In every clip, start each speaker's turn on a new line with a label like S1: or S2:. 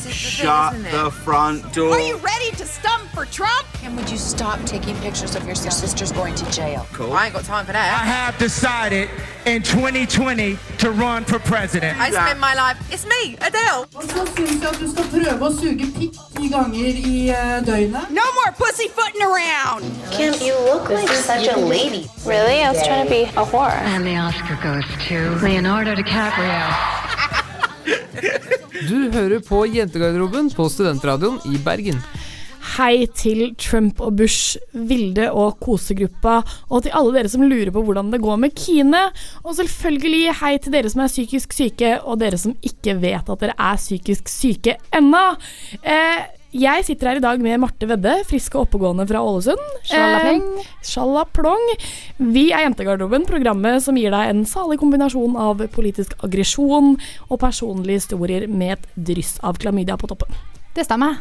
S1: Shut the front door.
S2: Are you ready to stump for Trump?
S3: And would you stop taking pictures of your sisters going to jail?
S1: Cool.
S2: I ain't got time for that.
S4: I have decided in 2020 to run for president.
S2: I spend my life. It's me, Adele.
S5: Og så syns jeg at du skal prøve å suge pikk ti ganger i eh, døgnet.
S2: No more pussyfooting around.
S6: Kim, you look like such a lady.
S7: Really? I was trying to be a whore.
S8: And the Oscar goes to Leonardo DiCaprio.
S9: Du hører på Jentegarderoben på Studentradioen i Bergen.
S10: Hei til Trump og Bush, Vilde og kosegruppa, og til alle dere som lurer på hvordan det går med Kine. Og selvfølgelig hei til dere som er psykisk syke, og dere som ikke vet at dere er psykisk syke ennå. Eh, jeg sitter her i dag med Marte Vedde, frisk og oppegående fra Ålesund.
S7: Sjalaplong.
S10: Eh, Sjallaplong. Vi er Jentegarderoben, programmet som gir deg en salig kombinasjon av politisk aggresjon og personlige historier med et dryss av klamydia på toppen.
S11: Det stemmer.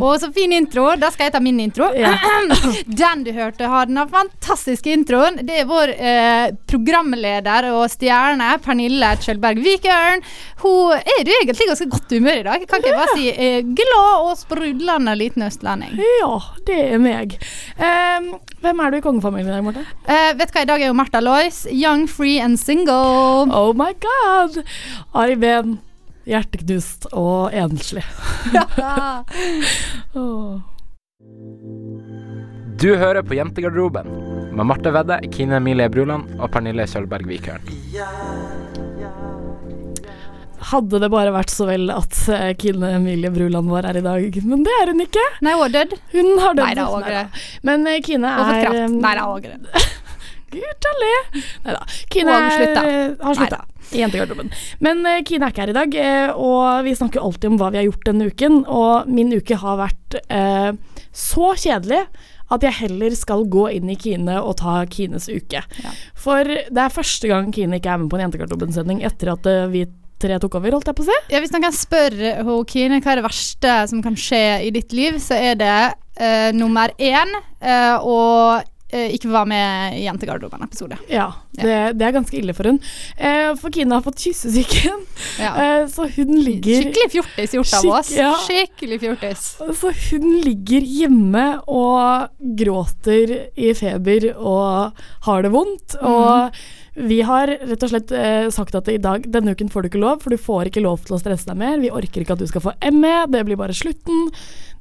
S11: Og så fin intro. Da skal jeg ta min intro.
S10: Ja.
S11: Den du hørte har den fantastiske introen. Det er vår eh, programleder og stjerne Pernille Kjølberg Vikørn. Hun er jo egentlig ganske godt humør i dag. Kan ikke jeg bare si eh, glad og sprudlende liten østlending.
S10: Ja, det er meg. Um, hvem er du i kongefamilien i dag, Marte?
S11: Eh, vet du hva, i dag er jo Martha Lois. Young, free and single.
S10: Oh my god! Ari Behn, hjerteknust og enslig. oh.
S9: Du hører på Jentegarderoben med Marte Vedde, Kine Emilie Bruland og Pernille Kjølberg Vikørn.
S10: Hadde det bare vært så vel at eh, Kine Emilie Bruland var her i dag, men det er hun ikke.
S11: Nei, hun har dødd.
S10: Hun har dødd.
S11: Neida, hun har
S10: Neida. Men eh, Kine
S11: Hun har fått
S10: er eh,
S11: Nei det er det.
S10: Gud a le. Neida. Kine
S11: har slutta.
S10: i jentegarderoben. Men uh, Kine er ikke her i dag, uh, og vi snakker alltid om hva vi har gjort denne uken. Og min uke har vært uh, så kjedelig at jeg heller skal gå inn i Kine og ta Kines uke. For det er første gang Kine ikke er med på en Jentegarderoben-sending etter at eh, vi tre tok over, holdt jeg på å si.
S11: Ja, hvis noen spørre ho, Kine hva er det verste som kan skje i ditt liv, så er det uh, nummer én uh, å eh, ikke var med i Jentegarderoben-episode.
S10: Ja, det, det er ganske ille for hun. Eh, for Kine har fått kyssesyken,
S11: Ja.
S10: eh, så hun ligger
S11: Skikkelig fjortis gjort av oss.
S10: ja.
S11: Skikkelig fjortis.
S10: Så hun ligger hjemme og gråter i feber og har det vondt. Og vi har rett og slett eh, sagt at i dag, denne uken får du ikke lov, for du får ikke lov til å stresse deg mer. Vi orker ikke at du skal få ME, det blir bare slutten.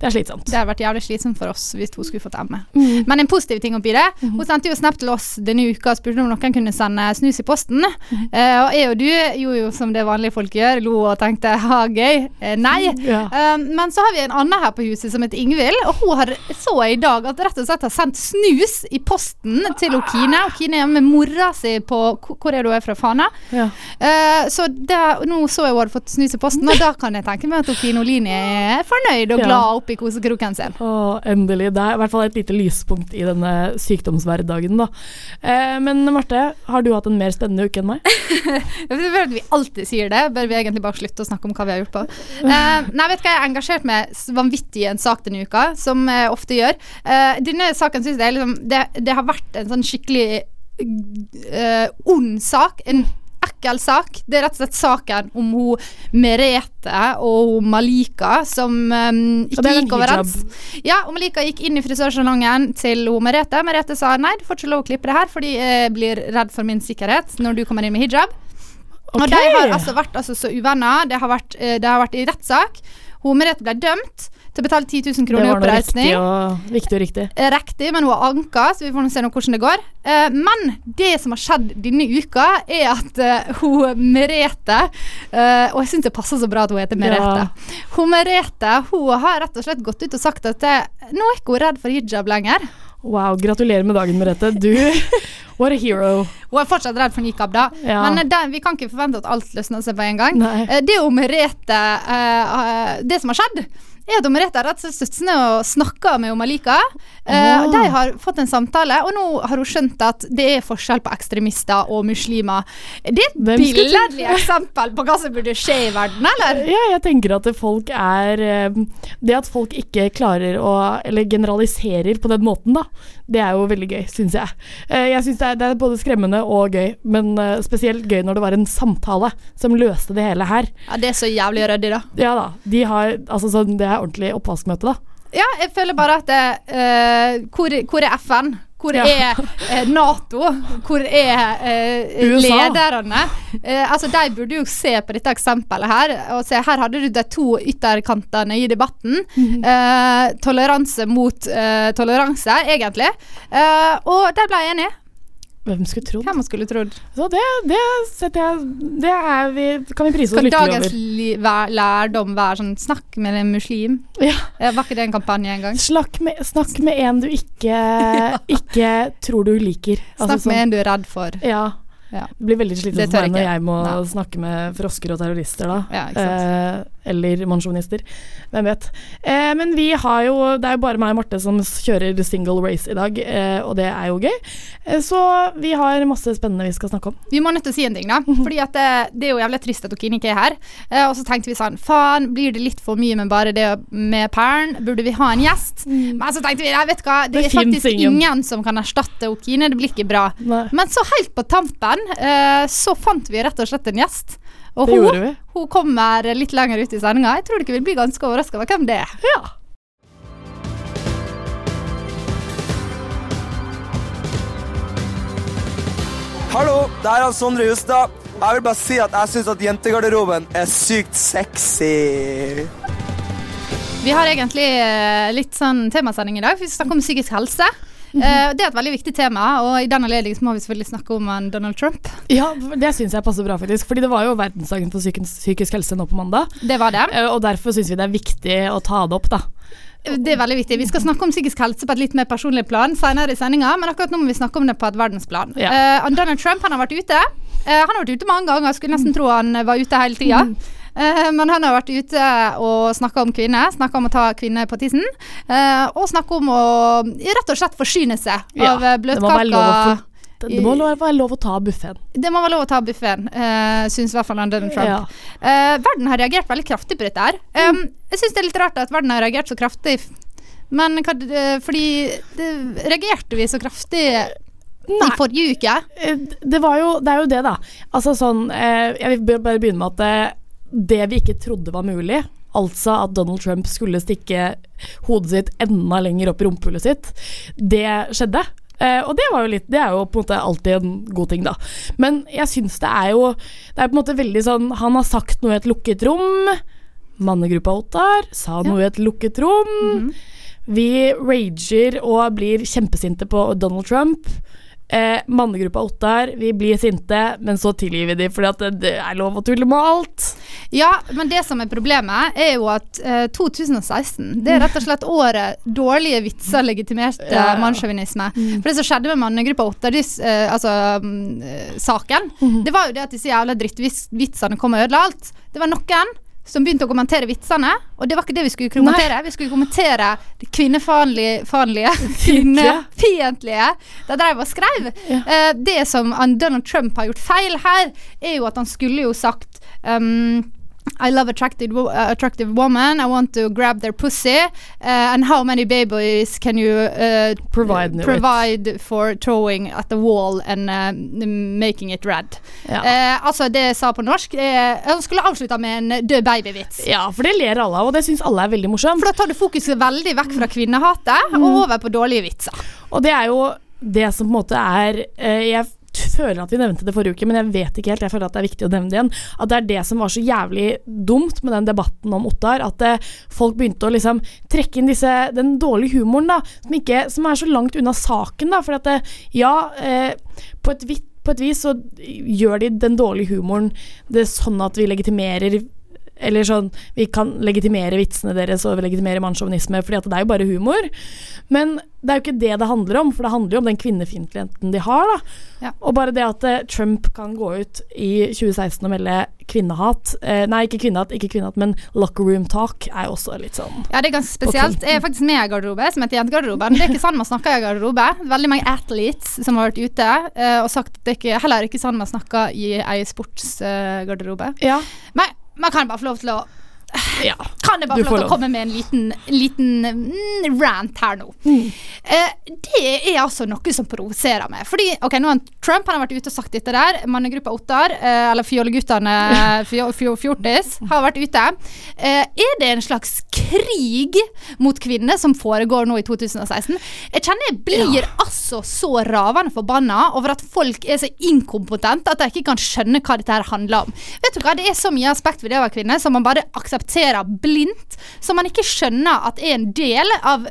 S10: Det er slitsomt.
S11: Det hadde vært jævlig slitsomt for oss hvis hun skulle fått ME.
S10: Mm.
S11: Men en positiv ting oppi det Hun sendte jo snap til oss denne uka og spurte om noen kunne sende snus i posten.
S10: Mm.
S11: Eh, og jeg og du gjorde jo som det vanlige folk gjør, lo og tenkte ha gøy. Eh, nei.
S10: Ja.
S11: Eh, men så har vi en annen her på huset som heter Ingvild, og hun har, så i dag at rett og slett har sendt snus i posten til Kine. Kine er med mora si på Hvor er du er fra? Fana?
S10: Ja.
S11: Eh, så det, nå så jeg hun hadde fått snus i posten, og da kan jeg tenke meg at Kine Olini er fornøyd og glad oppi kosekroken sin.
S10: Å, endelig. Det er i hvert fall et lite lyspunkt i denne sykdomshverdagen, da. Eh, men Marte, har du hatt en mer spennende uke enn meg?
S11: Jeg føler at vi alltid sier det. Bør vi egentlig bare slutte å snakke om hva vi har gjort på? Eh, nei, vet du hva, jeg har engasjert meg vanvittig i en sak denne uka, som jeg ofte gjør. Eh, denne saken syns jeg er liksom det, det har vært en sånn skikkelig eh, ond sak. En ekkel sak. Det er rett og slett saken om hun Merete og hun Malika som
S10: um,
S11: ikke gikk overens. Ja, og Malika gikk inn i frisørsalongen til hun Merete. Merete sa nei, du får ikke lov å klippe det her fordi jeg blir redd for min sikkerhet når du kommer inn med hijab. Og de har altså vært altså, så uvenner. Det har vært, eh, det har vært i rettssak. Hun Merete ble dømt til å betale 10 000 kroner i
S10: var noe
S11: oppreisning.
S10: riktig og, riktig og riktig.
S11: Eh, Riktig, men hun har anka, så vi får nå se nå hvordan det går. Eh, men det som har skjedd denne uka, er at eh, hun Merete Og jeg syns det passer så bra at hun heter Merete. Hun Merete hun har rett og slett gått ut og sagt at nå er ikke hun redd for hijab lenger.
S10: Wow, gratulerer med dagen, Merete. Du, what a hero.
S11: Hun er fortsatt redd for nikab, da.
S10: Ja.
S11: Men den, vi kan ikke forvente at alt løsner seg på en gang.
S10: Nei.
S11: Det er jo Merete Det som har skjedd, er at Merete har rett og slett og snakka med Malika. Eh,
S10: Ah.
S11: De har fått en samtale, og nå har hun skjønt at det er forskjell på ekstremister og muslimer. Det er et billedlig eksempel på hva som burde skje i verden, eller?
S10: Ja, jeg tenker at folk er eh, Det at folk ikke klarer å Eller generaliserer på den måten, da. Det er jo veldig gøy, syns jeg. Eh, Jeg syns det, er- det er både skremmende og gøy, men spesielt gøy når det var en samtale som løste det hele her.
S11: Ja, Det er så jævlig ryddig, da.
S10: Ja da. De har Altså sånn Det er ordentlig oppvaskmøte, da.
S11: Ja, jeg føler bare at uh, hvor, hvor er FN? Hvor
S10: Ja.
S11: er eh, Nato? Hvor er eh, lederne? Eh, altså, De burde jo se på dette eksempelet her. Og se, her hadde du de to ytterkantene i debatten.
S10: Mhm.
S11: Eh, toleranse mot eh, toleranse, egentlig. Eh, og der ble jeg enig.
S10: Hvem skulle trodd?
S11: Hvem skulle trodd?
S10: Så det, det setter jeg Det vi, kan vi prise oss
S11: lykkelig
S10: over.
S11: Skal dagens lærdom være sånn Snakk med en muslim.
S10: Ja.
S11: Var ikke det en kampanje en gang?
S10: Snakk med, snakk med en du ikke, ikke tror du liker. Altså
S11: Snakk med en du er redd for.
S10: Ja.
S11: Ja.
S10: Det blir veldig slitsomt for meg når jeg må
S11: Nei.
S10: snakke med frosker og terrorister, da.
S11: Ja, ikke sant.
S10: eh, eller mensjonister. Hvem vet. Eh, men vi har jo Det er jo bare meg og Marte som kjører single race i dag, eh, og det er jo gøy. Eh, så vi har masse spennende vi skal snakke om.
S11: Vi må nødt til å si en ting, da. Fordi at det, det er jo jævlig trist at Okine ikke er her. Eh, og så tenkte vi sånn Faen, blir det litt for mye med bare det med Pern? Burde vi ha en gjest? Men så tenkte vi nei, vet du hva, det,
S10: Mm. Det
S11: er faktisk
S10: ingen.
S11: ingen. som kan erstatte Okine. Det blir ikke bra.
S10: Nei.
S11: Men så helt på tampen eh, så fant vi rett og slett en gjest. Og
S10: Det
S11: hun,
S10: gjorde vi.
S11: hun kommer litt lenger ut i sendinga. Jeg tror dere vil bli ganske overraska over hvem det er.
S10: Ja.
S1: Hallo, det her er Sondre Justad. Jeg vil bare si at jeg syns at jentegarderoben er sykt sexy.
S11: Vi har egentlig eh, litt sånn temasending i dag. Vi skal snakke om psykisk helse. Eh, det er et veldig viktig tema, og i den anledning må vi selvfølgelig snakke om Donald Trump.
S10: Ja, det syns jeg passer bra, faktisk. Fordi det var jo verdensdagen for psykisk, psykisk helse nå på mandag.
S11: Det var det.
S10: Uh, Og derfor syns vi det er viktig å ta det opp, da.
S11: Det er veldig viktig. Vi skal snakke om psykisk helse på et litt mer personlig plan senere i sendinga, men akkurat nå må vi snakke om det på et verdensplan.
S10: Ja.
S11: Uh, Donald Trump han har vært ute. Eh, han har vært ute mange ganger, skulle nesten tro han var ute hele tida. Eh, men han har vært ute og snakka om kvinner, snakka om å ta kvinner på tissen. eh, og snakka om å rett og slett forsyne seg
S10: Ja,
S11: av eh,
S10: det må være lov å ta buffeen.
S11: Det må være lov å ta buffeen, uh, syns i hvert fall Donald Trump.
S10: Ja.
S11: Uh, verden har reagert veldig kraftig på dette her. Um, jeg syns det er litt rart at verden har reagert så kraftig, men hva, uh, fordi det, Reagerte vi så kraftig i forrige uke?
S10: Eh, Det, var jo, det er jo det, da. Altså sånn eh, Jeg vil bare begynne med at det, vi ikke trodde var mulig, altså at Donald Trump skulle stikke hodet sitt enda lenger opp i rumpehullet sitt, det skjedde. Uh, og det, var jo litt, det er jo på en måte alltid en god ting, da. Men jeg syns det er jo Det er på en måte veldig sånn Han har sagt noe i et lukket rom. Mannegruppa Ottar sa noe i et lukket rom. Vi rager og blir kjempesinte på Donald Trump. Eh, mannegruppa Ottar, vi blir sinte, men så tilgir vi dem fordi at det, er lov å tulle med alt.
S11: Ja, men det som er problemet, er jo at eh, 2016 Det er rett og slett året dårlige vitser legitimerte
S10: Ja.
S11: mannssjåvinisme. For det som skjedde med mannegruppa Otta, de, eh, altså mm, eh, saken, det var jo det at disse jævla drittvitsene kom og ødela alt. Det var noen som begynte å kommentere vitsene, og det var ikke det vi skulle kommentere. Vi skulle kommentere det kvinnefiendtlige, faenlige, kvinnefiendtlige. De dreiv og skrev. Uh, det som Donald Trump har gjort feil her, er jo at han skulle jo sagt um, I love attractive, wo- uh, attractive woman. I want to grab their pussy. Uh, and how many babies can you uh,
S10: Provide
S11: provide for throwing at the wall and uh, making it red?
S10: Ja.
S11: Eh, altså, det jeg sa på norsk Jeg skulle avslutta med en død baby-vits.
S10: ja, for det ler alle av, og det syns alle er veldig morsomt.
S11: For da tar du fokuset veldig vekk fra kvinnehatet og over på dårlige vitser.
S10: Og det er jo det som på en måte er eh, Jeg føler at vi nevnte det forrige uke, men jeg vet ikke helt. Jeg føler at det er viktig å nevne det igjen. At det er det som var så jævlig dumt med den debatten om Ottar. At eh, folk begynte å liksom trekke inn disse, den dårlige humoren, da. Som, ikke, som er så langt unna saken, da. For at det, ja, eh, på et på et vis så gjør de den dårlige humoren det sånn at vi legitimerer eller sånn Vi kan legitimere vitsene deres og legitimere mannssjåvinisme, fordi at det er jo bare humor. Men det er jo ikke det det handler om, for det handler jo om den kvinnefiendtligheten de har. da.
S11: Ja.
S10: Og bare det at eh, Trump kan gå ut i 2016 og melde kvinnehat eh, Nei, ikke kvinnehat, ikke kvinnehat, men locker room talk er jo også litt sånn
S11: Ja, det er ganske spesielt. Jeg er faktisk med i garderobe som heter Jentegarderoben. Det er ikke sånn man snakker i garderobe. Veldig mange athletes som har vært ute eh, og sagt at det er ikke, heller ikke sånn man snakker i ei sportsgarderobe.
S10: Ja.
S11: Men man kan bare få lov til å
S10: ja.
S11: Kan jeg bare få lov til å komme med en liten, liten mm, rant her nå? Eh, det er altså noe som provoserer meg. Fordi, ok, nå har Trump han har vært ute og sagt dette der. Mannegruppa Ottar, eh, eller Fjolleguttene fjo- fjo- Fjortis, har vært ute. Eh, er det en slags krig mot kvinner som foregår nå i 2016? Jeg kjenner jeg blir altså så ravende forbanna over at folk er så inkompetente at de ikke kan skjønne hva dette her handler om. Vet du hva, Det er så mye aspekt ved det å være kvinne som man bare aksepterer blindt, som man ikke skjønner at er en del av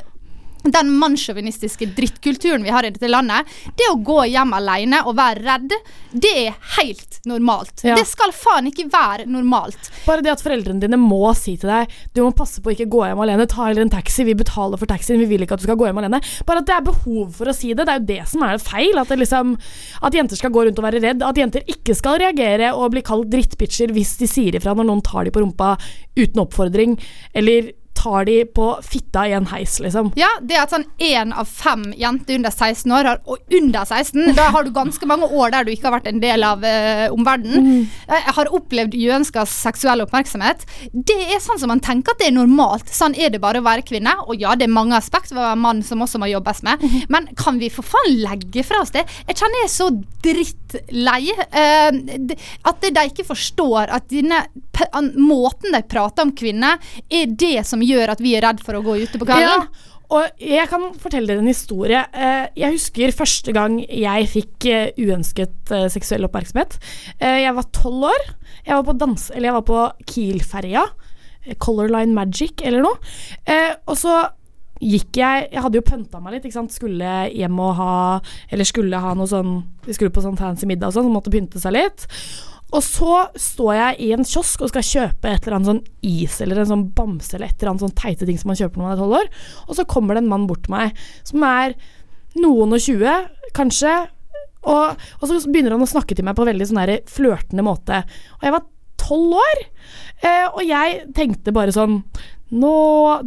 S11: den mannssjåvinistiske drittkulturen vi har i dette landet. Det å gå hjem alene og være redd, det er helt normalt.
S10: Ja.
S11: Det skal faen ikke være normalt.
S10: Bare det at foreldrene dine må si til deg Du må passe på å ikke gå hjem alene. Ta heller en taxi. Vi betaler for taxien. Vi vil ikke at du skal gå hjem alene. Bare at det er behov for å si det. Det er jo det som er feil. At, det liksom, at jenter skal gå rundt og være redd. At jenter ikke skal reagere og bli kalt drittbitcher hvis de sier ifra når noen tar dem på rumpa uten oppfordring. Eller tar de på fitta i en heis, liksom.
S11: Ja, det at sånn én av fem jenter under 16 år har, og under 16, da har du ganske mange år der du ikke har vært en del av uh, omverdenen, mm. har opplevd uønska seksuell oppmerksomhet. Det er sånn som man tenker at det er normalt. Sånn er det bare å være kvinne. Og ja, det er mange aspekt ved å være mann som også må jobbes med, men kan vi for faen legge fra oss det? Jeg kjenner jeg er så drittlei. eh, at de ikke forstår at denne måten de prater om kvinner, er det som gjør at vi er redd for å gå ute på kvelden.
S10: Ja, og jeg kan fortelle dere en historie. Eh, Jeg husker første gang jeg fikk eh, uønsket seksuell oppmerksomhet. Jeg var tolv år. Jeg var på dans... På Kiel-ferja. Color Line Magic eller noe. Og så gikk jeg Jeg hadde jo pønta meg litt, ikke sant. Skulle hjem og ha Eller skulle ha noe sånn Vi skulle på sånn fancy middag og sånn, så måtte pynte seg litt. Og så står jeg i en kiosk og skal kjøpe et eller annet sånn is eller en sånn bamse eller et eller annet sånn teite ting som man kjøper når man er tolv år. Og så kommer det en mann bort til meg som er noen og tjue, kanskje. Og, og så begynner han å snakke til meg på en veldig sånn flørtende måte. Og jeg var tolv år, eh, og jeg tenkte bare sånn Nå,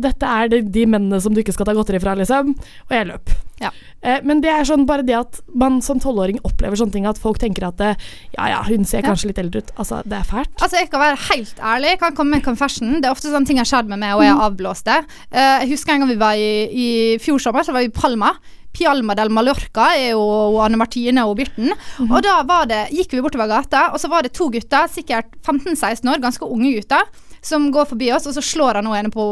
S10: dette er de, de mennene som du ikke skal ta godteri fra, liksom. Og jeg løp.
S11: Ja.
S10: Eh, men det er sånn bare det at man som tolvåring opplever sånne ting, at folk tenker at det, ja ja, hun ser
S11: Ja.
S10: kanskje litt eldre ut. Altså, det er fælt.
S11: Altså, Jeg kan være helt ærlig. Jeg kan komme med en confession. Det er ofte sånne ting har skjedd med meg, og jeg har avblåst det. Eh, jeg husker en gang vi var i, i fjor sommer, så var vi i Palma. Pialma del Mallorca er jo Anne Martine og Birten. Og da var det, gikk vi bortover gata, og så var det to gutter, sikkert 15-16 år, ganske unge gutter, som går forbi oss, og så slår han ene på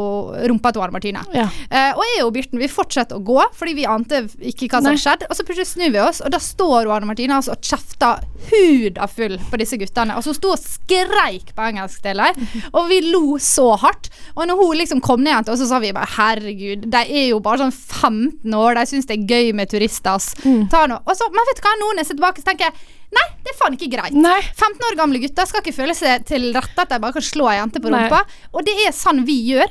S11: rumpa til Anne Martine.
S10: Ja.
S11: Eh, og jeg og Birten vi fortsetter å gå, fordi vi ante ikke hva som hadde skjedd. Og så plutselig snur vi oss, og da står Arne Anne Martine altså, og kjefter huda full på disse guttene. Og så sto og skreik på engelsk til dem, og vi lo så hardt. Og når hun liksom kom ned til oss, så sa vi bare herregud, de er jo bare sånn 15 år, de syns det er gøy med turister. ass. Ta nå. Og så, men vet du hva, nå når jeg ser tilbake, så tenker jeg Nei, det er faen ikke greit.
S10: Nei.
S11: 15 år gamle gutter skal ikke føle seg til rette at de bare kan slå ei jente på
S10: Nei.
S11: rumpa. Og det er sånn vi gjør.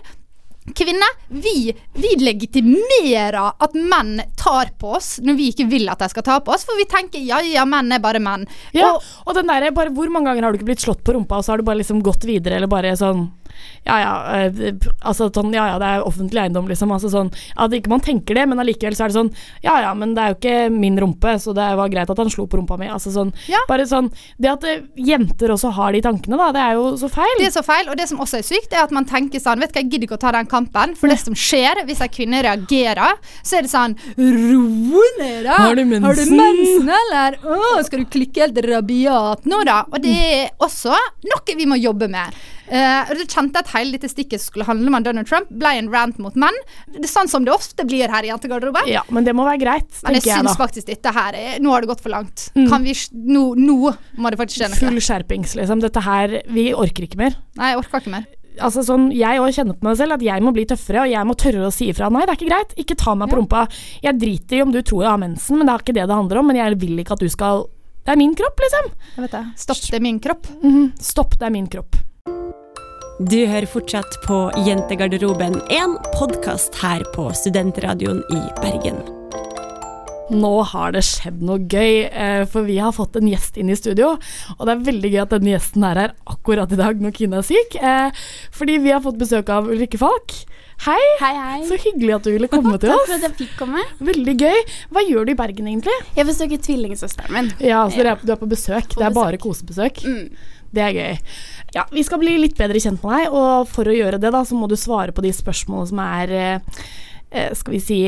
S11: Kvinner, vi, vi legitimerer at menn tar på oss når vi ikke vil at de skal ta på oss, for vi tenker ja, ja, menn er bare menn.
S10: Ja,
S11: Og,
S10: og den der, bare Hvor mange ganger har du ikke blitt slått på rumpa, og så har du bare liksom gått videre, eller bare sånn ja ja, eh, altså sånn, ja ja, det er offentlig eiendom, liksom. Altså sånn, At ikke man tenker det, men allikevel så er det sånn Ja ja, men det er jo ikke min rumpe, så det var greit at han slo på rumpa mi. Altså sånn,
S11: Ja.
S10: Bare sånn Det at eh, jenter også har de tankene, da, det er jo så feil.
S11: det er så feil, og det som også er sykt, er at man tenker sånn Vet du hva, jeg gidder ikke å ta den kampen, for det som skjer hvis ei kvinne reagerer, så er det sånn Ro ned, da!
S10: Har du mensen?
S11: Har du mensen, eller? Å, skal du klikke helt rabiat nå, da? Og det er også noe vi må jobbe med. Uh, du kjente at hele dette stikket skulle handle om Donald Trump, ble en rant mot menn. Det er sånn som det ofte blir her i jentegarderoben.
S10: Ja, men det må være greit,
S11: Men jeg
S10: tenker jeg
S11: syns faktisk dette her er, Nå har det gått for langt.
S10: Mm.
S11: Kan vi nå, nå må det faktisk skje noe.
S10: Full skjerpings, liksom. Dette her Vi orker ikke mer.
S11: Nei, jeg orker ikke mer.
S10: altså sånn, Jeg òg kjenner på meg selv at jeg må bli tøffere, og jeg må tørre å si ifra. Nei, det er ikke greit. Ikke ta meg på rumpa. Jeg driter i om du tror jeg har mensen, men det er ikke det det handler om. Men jeg vil ikke at du skal Det er min kropp, liksom.
S11: Jeg vet det. Stopp, det er min kropp.
S10: Mhm. Stopp, det er min kropp.
S12: Du hører fortsatt på Jentegarderoben, en podkast her på Studentradioen i Bergen.
S10: Nå har det skjedd noe gøy, eh, for vi har fått en gjest inn i studio. Og det er veldig gøy at denne gjesten er her akkurat i dag når Kine er syk. eh, Fordi vi har fått besøk av Ulrikke Falk. Hei.
S13: Hei, hei.
S10: Så hyggelig at du ville komme til
S13: Takk
S10: oss.
S13: for at jeg fikk komme.
S10: Veldig gøy. Hva gjør du i Bergen egentlig?
S13: Jeg besøker tvillingsøsteren min.
S10: Ja, så du er på besøk. det er
S13: besøk.
S10: bare kosebesøk.
S13: Mm.
S10: Det er gøy. Ja, Vi skal bli litt bedre kjent med deg, og for å gjøre det da, så må du svare på de spørsmålene som er eh, eh, Skal vi si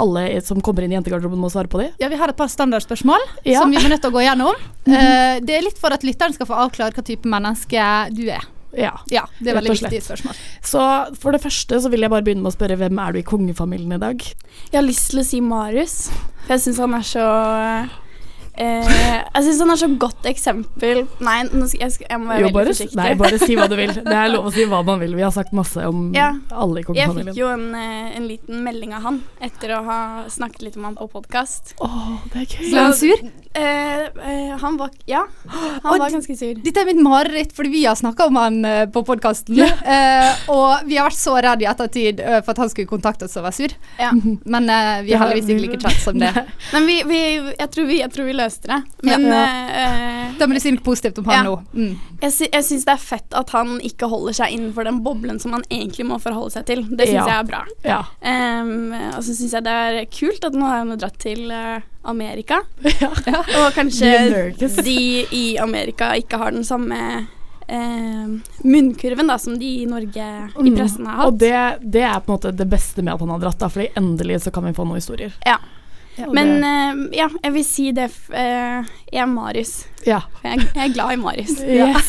S10: alle som kommer inn i jentegarderoben må svare på de?
S11: Ja, Vi har et par standardspørsmål
S10: Ja.
S11: som vi er nødt til å gå gjennom. Eh, det er litt for at lytteren skal få avklare hva type menneske du er.
S10: Ja,
S11: Ja, Det er veldig viktig spørsmål.
S10: Så for det første så vil jeg bare begynne med å spørre hvem er du i kongefamilien i dag?
S13: Jeg har lyst til å si Marius, jeg syns han er så eh, Jeg syns han er så godt eksempel Nei, nå skal, jeg, skal, jeg må være
S10: Jo,
S13: veldig
S10: bare,
S13: forsiktig.
S10: nei, bare si hva du vil. Det er lov å si hva man vil. Vi har sagt masse om
S13: Ja.
S10: alle i
S13: Jeg fikk jo en, eh, en liten melding av han etter å ha snakket litt om han på podkast.
S10: Åh, det er gøy.
S11: Ble han sur?
S13: Eh, eh, han var Ja, han
S11: Og
S13: var ganske sur.
S11: Dette er mitt mareritt, fordi vi har snakka om han eh, på podkasten. og vi har vært så redd i ettertid eh, for at han skulle kontakte oss og være sur.
S13: Ja.
S11: Men eh, vi
S10: har
S11: heldigvis ikke like chat som det.
S13: Men vi, vi, jeg, tror vi, jeg tror vi løste det. Men
S11: Ja.
S13: eh,
S11: Da må du si noe positivt om han
S13: Ja.
S11: nå. Mm.
S13: Jeg, sy jeg syns det er fett at han ikke holder seg innenfor den boblen som han egentlig må forholde seg til. Det syns
S10: Ja.
S13: jeg er bra.
S10: Ja.
S13: Ehm, og så syns jeg det er kult at nå har han dratt til Amerika. Og kanskje de i Amerika ikke har den samme eh, munnkurven da som de i Norge i pressen har
S10: hatt. Og det, det er på en måte det beste med at han har dratt, da, fordi endelig så kan vi få noen historier.
S13: Ja.
S10: ja
S13: Men eh, ja, jeg vil si det eh, Jeg er Marius.
S10: Ja.
S13: Jeg, jeg er glad i Marius.
S10: Yes.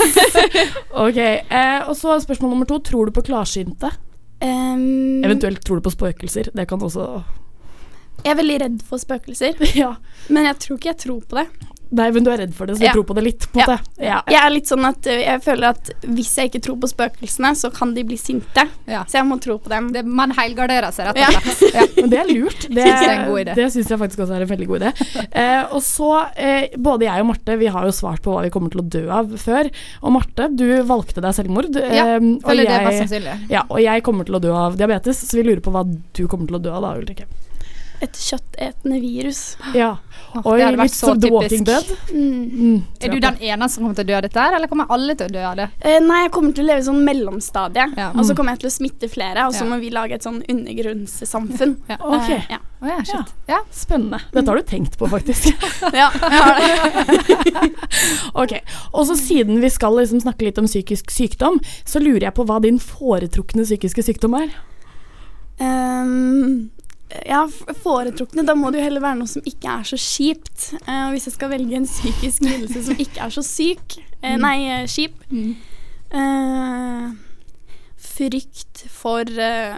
S10: ok. Eh, og så spørsmål nummer to. Tror du på klarsynte?
S13: Um,
S10: Eventuelt tror du på spøkelser. Det kan også
S13: jeg er veldig redd for spøkelser,
S10: Ja.
S13: men jeg tror ikke jeg tror på det.
S10: Nei, men du er redd for det, så du
S13: Ja.
S10: tror på det litt, på
S13: Ja.
S10: Det. Ja.
S13: Jeg er litt sånn at eh, jeg føler at hvis jeg ikke tror på spøkelsene, så kan de bli sinte.
S11: Ja.
S13: Så jeg må tro på dem.
S11: Det, man helgarderer seg, rett og slett. Ja.
S10: Men det er lurt. Det,
S11: Synes jeg er en god idé.
S10: det syns jeg faktisk også er en veldig god idé. Eh, og så, eh, både jeg og Marte, vi har jo svart på hva vi kommer til å dø av før. Og Marte, du valgte deg selvmord.
S11: Ja,
S10: eh, og
S11: føler det er mest sannsynlig.
S10: Ja, og jeg kommer til å dø av diabetes, så vi lurer på hva du kommer til å dø av da, Ulrikke.
S13: Et kjøttetende virus.
S10: Ja. Oi,
S11: det hadde vært
S10: litt
S11: så
S10: som. Walking Dead.
S13: Mm.
S10: Mm,
S11: Er du den eneste som kommer til å dø av dette, eller kommer alle til å dø av det?
S13: Eh, nei, jeg kommer til å leve i sånn mellomstadie.
S11: Ja.
S13: Og så kommer jeg til å smitte flere, og så
S11: Ja.
S13: må vi lage et sånn undergrunnssamfunn.
S11: Ja.
S10: Ok.
S13: Eh, ja.
S11: Oh, ja, shit.
S10: Ja. Spennende. Dette har du tenkt på, faktisk.
S13: ja, jeg har det.
S10: ok, og så Siden vi skal liksom snakke litt om psykisk sykdom, så lurer jeg på hva din foretrukne psykiske sykdom er.
S13: Ehm, ja, foretrukne. Da må det jo heller være noe som ikke er så kjipt. Eh, hvis jeg skal velge en psykisk lidelse som ikke er så syk eh,
S11: Mm.
S13: Nei, eh, kjip. Eh, frykt for eh,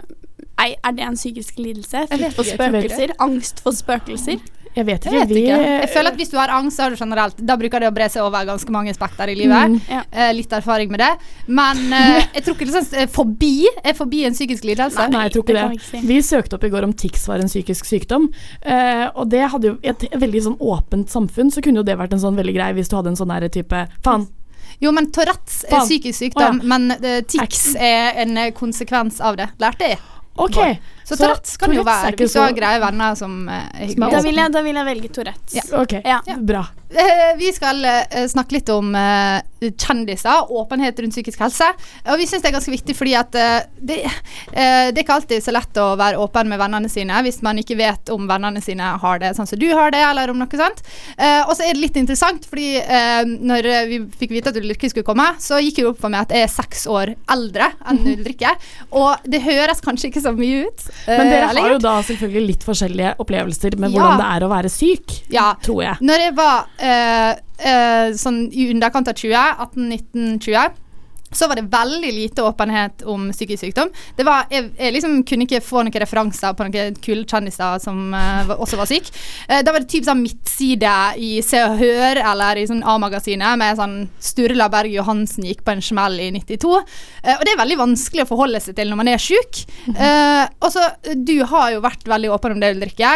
S13: Nei, er det en psykisk lidelse? Frykt for spøkelser? Angst for spøkelser?
S10: Jeg vet
S11: Jeg
S10: ikke.
S11: vet ikke. Jeg føler at Hvis du har angst, så har du generelt Da bruker det å bre seg over ganske mange spekter i livet.
S10: Mm.
S13: Ja.
S11: Eh, litt erfaring med det. Men eh, jeg tror ikke liksom, fobi er forbi en psykisk lidelse.
S10: Nei, jeg tror ikke
S13: det
S10: det.
S13: vi ikke si.
S10: Vi søkte opp i går om tics var en psykisk sykdom. eh, og det hadde jo i et veldig sånn åpent samfunn, så kunne jo det vært en sånn veldig grei hvis du hadde en sånn her type Faen.
S11: Jo, men Tourettes er psykisk sykdom,
S10: Å,
S11: men uh, tics er en konsekvens av det. Lærte jeg.
S10: Ok.
S11: Så Tourettes kan jo være hvis du har greie venner som eh, er hyggelige.
S13: Da vil jeg, da vil jeg velge Tourettes.
S10: Ok,
S13: Ja.
S10: bra.
S11: Eh, vi skal eh, snakke litt om kjendiser, åpenhet rundt psykisk helse. Og vi syns det er ganske viktig fordi at det, det er ikke alltid så lett å være åpen med vennene sine hvis man ikke vet om vennene sine har det sånn som du har det, eller om noe sånt. Eh, og så er det litt interessant, fordi når vi fikk vite at Ulrikke skulle komme, så gikk det opp for meg at jeg er seks år eldre enn Ulrikke. Og det høres kanskje ikke så mye ut. Eh,
S10: Men dere har jo da selvfølgelig litt forskjellige opplevelser med
S11: Ja.
S10: hvordan det er å være syk,
S11: Ja.
S10: tror jeg.
S11: Når jeg var uh, uh, sånn i underkant av 20, 18-19-20 så var det veldig lite åpenhet om psykisk sykdom. Var, jeg, jeg liksom kunne ikke få noen referanser på noen kule kjendiser som uh, også var syk. Uh, da var det typ sånn midtside i Se og Hør eller i sånn A-magasinet med sånn Sturla Berg Johansen gikk på en smell i 92. Uh, og det er veldig vanskelig å forholde seg til når man er sjuk. Eh, og så, Du har jo vært veldig åpen om det, Ulrikke.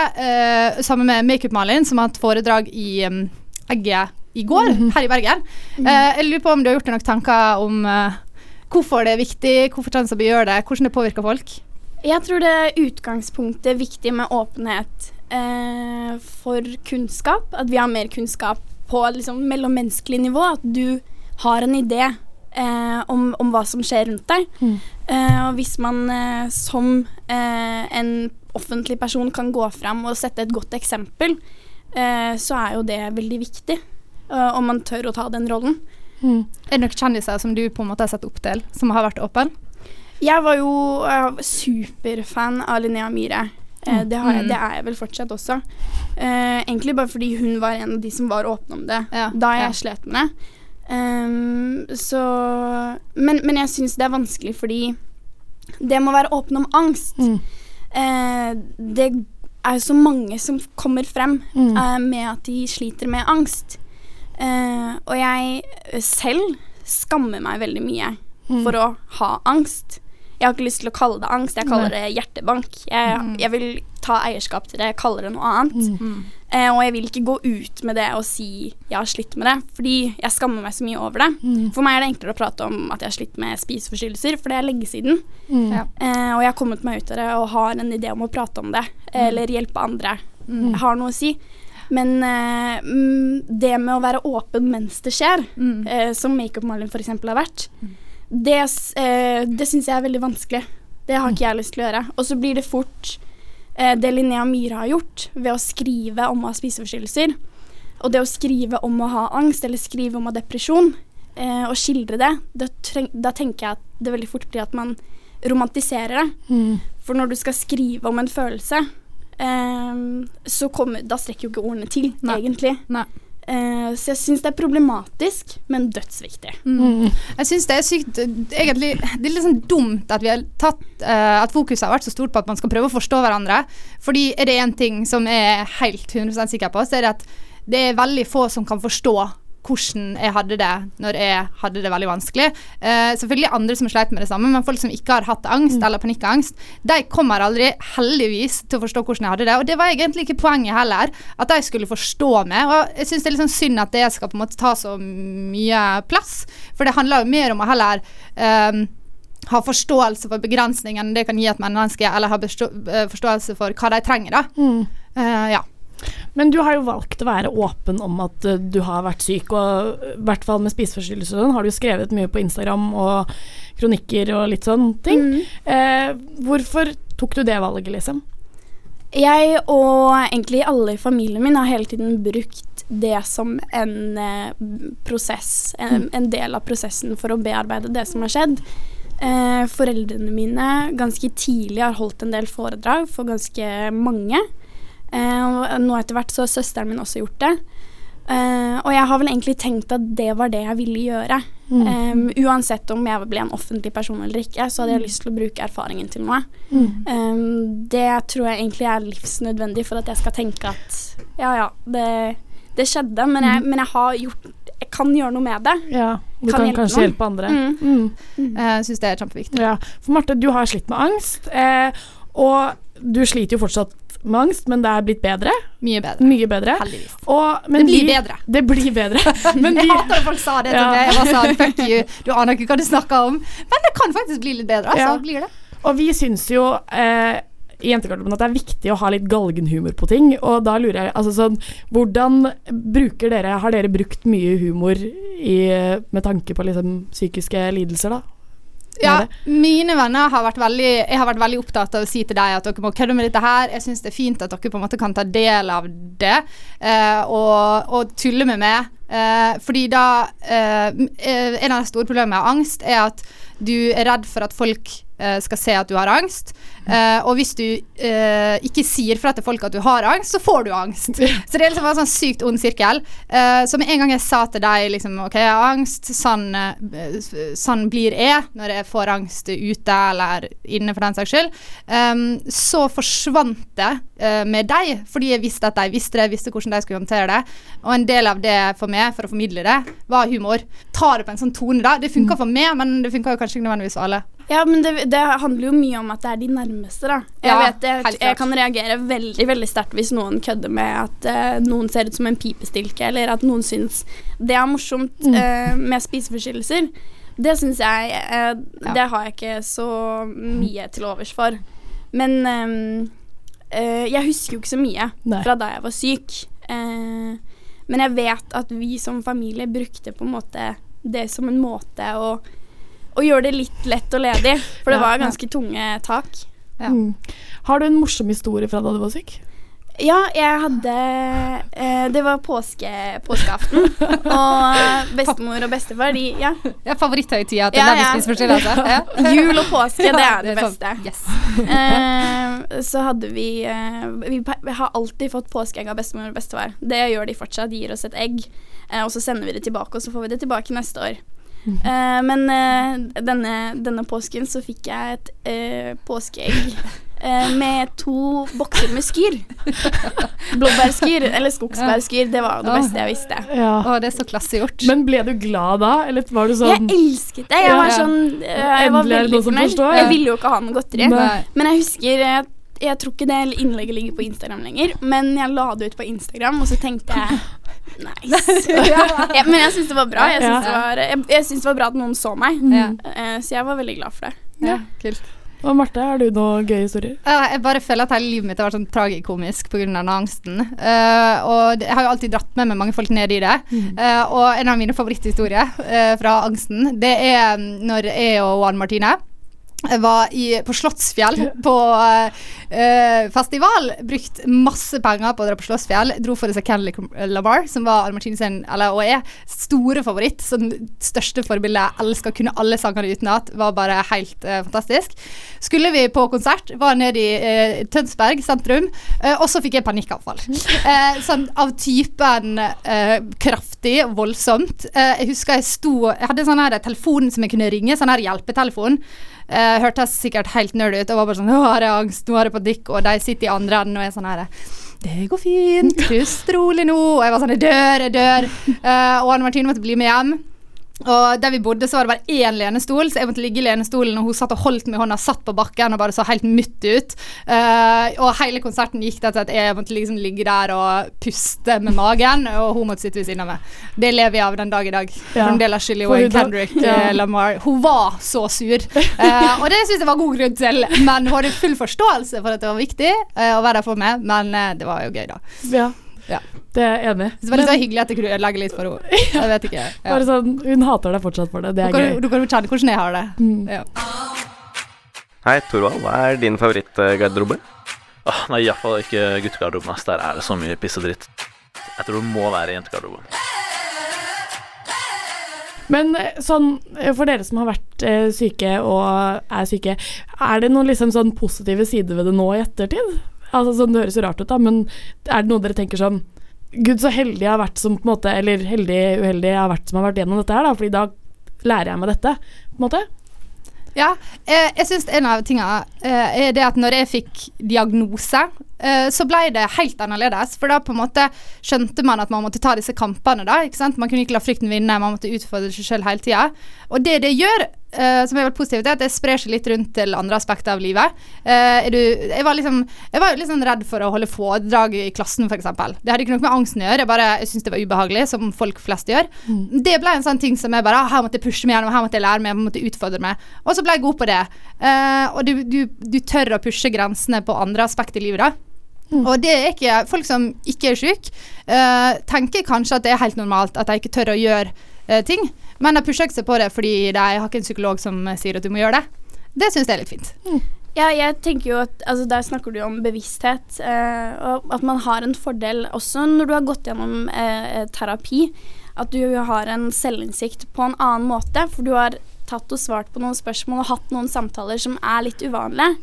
S11: Sammen med Makeup-Malin, som har hatt foredrag i um, Egget i går, her i Bergen. Uh, jeg lurer på om du har gjort deg noen tanker om uh, hvorfor det er viktig, hvorfor Transab gjør det, hvordan det påvirker folk?
S13: Jeg tror det er utgangspunktet viktig med åpenhet uh, for kunnskap. At vi har mer kunnskap på liksom, mellommenneskelig nivå. At du har en idé eh, om, om, hva som skjer rundt deg. Mm. Eh, og hvis man eh, som eh, en offentlig person kan gå fram og sette et godt eksempel, eh, så er jo det veldig viktig. Om man tør å ta den rollen.
S11: Mm. Er det noen kjendiser som du på en måte har sett opp til, som har vært åpen?
S13: Jeg var jo uh, superfan av Linnea Myhre. Uh, det, jeg,
S11: Mm.
S13: det, er jeg vel fortsatt også. Uh, egentlig bare fordi hun var en av de som var åpne om det
S11: ja,
S13: da jeg
S11: ja.
S13: slet med det. Um, så Men, men jeg syns det er vanskelig fordi det må være åpen om angst.
S10: Mm.
S13: det er jo så mange som kommer frem
S10: Mm.
S13: med at de sliter med angst. Og jeg selv skammer meg veldig mye
S10: Mm.
S13: for å ha angst. Jeg har ikke lyst til å kalle det angst, jeg kaller
S10: Nei.
S13: det hjertebank. Jeg,
S11: Mm.
S13: jeg vil ta eierskap til det, jeg kaller det noe annet.
S11: Mm.
S13: Uh, og jeg vil ikke gå ut med det og si jeg har slitt med det, fordi jeg skammer meg så mye over det.
S10: Mm.
S13: For meg er det enklere å prate om at jeg har slitt med spiseforstyrrelser, for det er lenge siden.
S10: Mm.
S13: Eh, og jeg har kommet meg ut av det og har en idé om å prate om det, eller hjelpe andre.
S11: Mm.
S13: Jeg har noe å si. Men eh, mm, det med å være åpen mens det skjer,
S11: Mm.
S13: eh, som Makeup Marlin f.eks. har vært, det, s- eh, det syns jeg er veldig vanskelig. Det har ikke jeg lyst til å gjøre. Og så blir det fort eh, det Linnea Myhre har gjort ved å skrive om å ha spiseforstyrrelser. Og det å skrive om å ha angst, eller skrive om å ha depresjon, eh, og skildre det, da, da tenker jeg at det veldig fort blir at man romantiserer det.
S10: Mm.
S13: For når du skal skrive om en følelse, så kommer Da strekker jo ikke ordene til,
S11: Nei.
S13: egentlig.
S11: Nei.
S13: Uh, så jeg syns det er problematisk, men dødsviktig.
S11: Mm. Jeg syns det er sykt egentlig, Det er litt sånn dumt at vi har tatt uh, At fokuset har vært så stort på at man skal prøve å forstå hverandre. Fordi er det én ting som jeg er helt 100 sikker på, så er det at det er veldig få som kan forstå hvordan jeg hadde det når jeg hadde det veldig vanskelig. Eh, selvfølgelig andre som sleit med det samme, men folk som ikke har hatt angst eller panikkangst, de kommer aldri, heldigvis, til å forstå hvordan jeg hadde det. Og det var egentlig ikke poenget heller, at de skulle forstå meg. Og jeg syns det er litt sånn synd at det skal på en måte ta så mye plass, for det handler jo mer om å heller um, ha forståelse for begrensningene det kan gi et menneske, eller ha eh, forståelse for hva de trenger, da.
S10: Mm.
S11: Uh, ja.
S10: Men du har jo valgt å være åpen om at uh, du har vært syk, og uh, i hvert fall med spiseforstyrrelser sånn, har du jo skrevet mye på Instagram og kronikker og litt sånne ting. Eh, hvorfor tok du det valget, liksom?
S13: Jeg og egentlig alle i familien min har hele tiden brukt det som en eh, prosess, en, en del av prosessen for å bearbeide det som har skjedd. Eh, foreldrene mine ganske tidlig har holdt en del foredrag for ganske mange. Eh, og nå etter hvert så har søsteren min også gjort det. Uh, og jeg har vel egentlig tenkt at det var det jeg ville gjøre.
S10: Mm.
S13: Um, uansett om jeg ble en offentlig person eller ikke, så hadde jeg lyst til å bruke erfaringen til noe.
S10: Mm.
S13: Um, det tror jeg egentlig er livsnødvendig for at jeg skal tenke at ja, ja, det, det skjedde, men jeg, men jeg har gjort Jeg kan gjøre noe med det.
S10: Ja, du kan,
S13: hjelpe
S10: kanskje
S13: noen.
S10: hjelpe andre.
S13: Mm.
S10: Mm.
S11: Jeg syns det er kjempeviktig.
S10: Ja, for Marte, du har slitt med angst, eh, og du sliter jo fortsatt med angst, men det er blitt bedre.
S11: Mye bedre.
S10: Mye bedre.
S11: Heldigvis.
S10: Og, men
S11: Det blir
S10: de,
S11: bedre.
S10: Det blir bedre. Men
S11: jeg hater når folk sa det til
S10: Ja.
S11: meg. Jeg var sånn, fuck you, du aner ikke hva du snakker om. Men det kan faktisk bli litt bedre, altså.
S10: Ja.
S11: Blir det?
S10: Og vi syns jo eh, i Jentegarderoben at det er viktig å ha litt galgenhumor på ting. Og da lurer jeg altså sånn Hvordan bruker dere Har dere brukt mye humor i, med tanke på liksom psykiske lidelser, da?
S11: Ja, mine venner har vært veldig Jeg har vært veldig opptatt av å si til deg at dere må kødde med dette her. Jeg syns det er fint at dere på en måte kan ta del av det eh, og, og tulle med meg. Eh, fordi da eh, eh, En av de store problemene med angst er at du er redd for at folk eh, skal se at du har angst. Eh, og hvis du eh, ikke sier fra til folk at du har angst, så får du angst. Så det er liksom en sånn sykt ond sirkel. Eh, så med en gang jeg sa til deg liksom, OK, jeg har angst, sånn, sånn blir jeg når jeg får angst ute eller inne for den saks skyld, ehm, så forsvant det med deg, fordi jeg visste at de visste det, jeg visste hvordan de skulle håndtere det. Og en del av det for meg, for å formidle det, var humor. Ta det på en sånn tone, da. Det funka for meg, men det funka kanskje ikke nødvendigvis for alle.
S13: Ja, men det, det handler jo mye om at det er de nærmeste, da. Jeg
S11: Ja,
S13: vet jeg, jeg kan reagere veldig veldig sterkt hvis noen kødder med at uh, noen ser ut som en pipestilke, eller at noen syns det er morsomt
S10: Mm.
S13: uh, med spiseforstyrrelser. Det syns jeg eh, Det har jeg ikke så mye til overs for. Men jeg husker jo ikke så mye
S10: Nei.
S13: fra da jeg var syk. Eh, men jeg vet at vi som familie brukte på en måte det som en måte å, å gjøre det litt lett og ledig. For det
S10: Ja.
S13: var ganske tunge tak.
S10: Mm. Har du en morsom historie fra da du var syk?
S13: Ja, jeg hadde eh, Det var påske, påskeaften. og bestemor og bestefar, de Ja.
S11: Ja, Favoritthøytida til den spiseforstyrrelse. Ja.
S13: Jul og påske, det er det,
S11: Det er sånn,
S13: beste.
S11: yes.
S13: Eh, så hadde vi eh, Vi har alltid fått påskeegg av bestemor og bestefar. Det gjør de fortsatt. De gir oss et egg, eh, og så sender vi det tilbake, og så får vi det tilbake neste år. Eh, men eh, denne, denne påsken så fikk jeg et eh, påskeegg med to bokser med skyr. Blåbærskyr, eller skogsbærskyr. Det var det beste jeg visste.
S10: Ja.
S11: Å, det er så klassegjort.
S10: Men ble du glad da, eller var du sånn
S13: Jeg elsket det. Jeg var sånn eh, Jeg var
S10: Endelig er det
S13: veldig
S10: noen som
S13: fornøyd.
S10: forstår.
S13: Jeg ville jo ikke ha noe godteri.
S10: Nei.
S13: Men jeg husker jeg, Jeg tror ikke det innlegget ligger på Instagram lenger, men jeg la det ut på Instagram, og så tenkte jeg Nice. ja, men jeg syns det var bra. Jeg syns det, var- jeg, jeg det var bra at noen så meg.
S11: Mm.
S13: Eh, Så jeg var veldig glad for det.
S11: Ja, kult.
S10: Og Marte, har du noen gøye historier?
S11: Jeg bare føler at hele livet mitt har vært sånn tragikomisk pga. den angsten. Uh, og jeg har jo alltid dratt med meg mange folk ned i det. Eh, og en av mine favoritthistorier uh, fra angsten, det er mm, når jeg og Anne Martine jeg var i, på Slottsfjell på uh, festival. Brukt masse penger på å dra på Slottsfjell. Dro for å se Kendrick Lamar, som var Anne sin, eller, og er, store favoritt. Sånn største forbilde. Elsker kunne alle sangene utenat. Var bare helt uh, fantastisk. Skulle vi på konsert, var nede i uh, Tønsberg sentrum, og så fikk jeg panikkavfall. Eh, sånn av typen kraftig, voldsomt. Jeg husker jeg sto Jeg hadde sånn her telefon som jeg kunne ringe, sånn her hjelpetelefon. Uh, hørtes sikkert helt nerd ut og var bare sånn 'Nå har jeg angst, nå har jeg panikk', og de sitter i andre enden og er sånn her 'Det går fint, pust rolig nå', og jeg var sånn 'Jeg dør, jeg dør'. Uh, og Anne Martine måtte bli med hjem. Og der vi bodde, så var det bare én lenestol, så jeg måtte ligge i lenestolen, og hun satt og holdt meg i hånda, satt på bakken og bare så helt mutt ut. Uh, og hele konserten gikk det til at jeg måtte liksom ligge der og puste med magen, og hun måtte sitte ved siden av meg. Det lever jeg av den dag i dag.
S10: Ja.
S11: Fremdeles skyldig
S10: For hun
S11: Kendrick
S10: Ja.
S11: eh, Lamar. Hun var så sur, uh, og det syns jeg var god grunn til. Men hun hadde full forståelse for at det var viktig uh, å være der for meg, men det var jo gøy, da.
S10: Ja,
S11: Ja.
S10: det er jeg enig i.
S11: Det var litt så hyggelig at jeg kunne ødelegge litt for henne. Jeg vet ikke. Ja.
S10: Bare sånn, hun hater deg fortsatt for det. Det
S11: Du
S10: er
S11: kan,
S10: gøy.
S11: du kan jo kjenne hvordan jeg har det.
S10: Mm.
S11: Ja.
S14: Hei, Torvald. Hva er din favorittgarderobe?
S15: Oh, nei, iallfall ikke guttegarderoben. Der er det så mye piss og dritt. Jeg tror det må være jentegarderoben.
S10: Men eh, sånn, eh, for dere som har vært eh, syke og er syke, er det noen liksom sånn positive sider ved det nå i ettertid? Altså sånn, Det høres jo rart ut, da, men er det noe dere tenker sånn Gud, så heldig jeg har vært som på en måte Eller heldig, uheldig jeg har vært som har vært gjennom dette her, da, fordi da lærer jeg meg dette, på en måte.
S11: Ja, eh, jeg syns en av tingene eh, er det at når jeg fikk diagnose, så ble det helt annerledes. For da på en måte skjønte man at man måtte ta disse kampene, da. Ikke sant? Man kunne ikke la frykten vinne, man måtte utfordre seg sjøl hele tida. Og det det gjør, uh, som er veldig positivt, er at det sprer seg litt rundt til andre aspekter av livet. Uh, du, jeg var liksom Jeg var liksom redd for å holde foredrag i klassen, f.eks. Det hadde ikke noe med angsten å gjøre, jeg bare syntes det var ubehagelig, som folk flest gjør. Det ble en sånn ting som jeg bare Her måtte jeg pushe meg gjennom, her måtte jeg lære meg, jeg måtte utfordre meg. Og så ble jeg god på det. Uh, og du, du, du tør å pushe grensene på andre aspekter i livet, da. Og det er ikke Folk som ikke er syke, uh, tenker kanskje at det er helt normalt at de ikke tør å gjøre uh, ting, men de pusher ikke seg på det fordi de har ikke en psykolog som eh, sier at du må gjøre det. Det syns jeg er litt fint.
S13: Ja, jeg tenker jo at altså, Der snakker du om bevissthet, eh, og at man har en fordel også når du har gått gjennom eh, terapi. At du har en selvinnsikt på en annen måte, for du har tatt og svart på noen spørsmål og hatt noen samtaler som er litt uvanlige.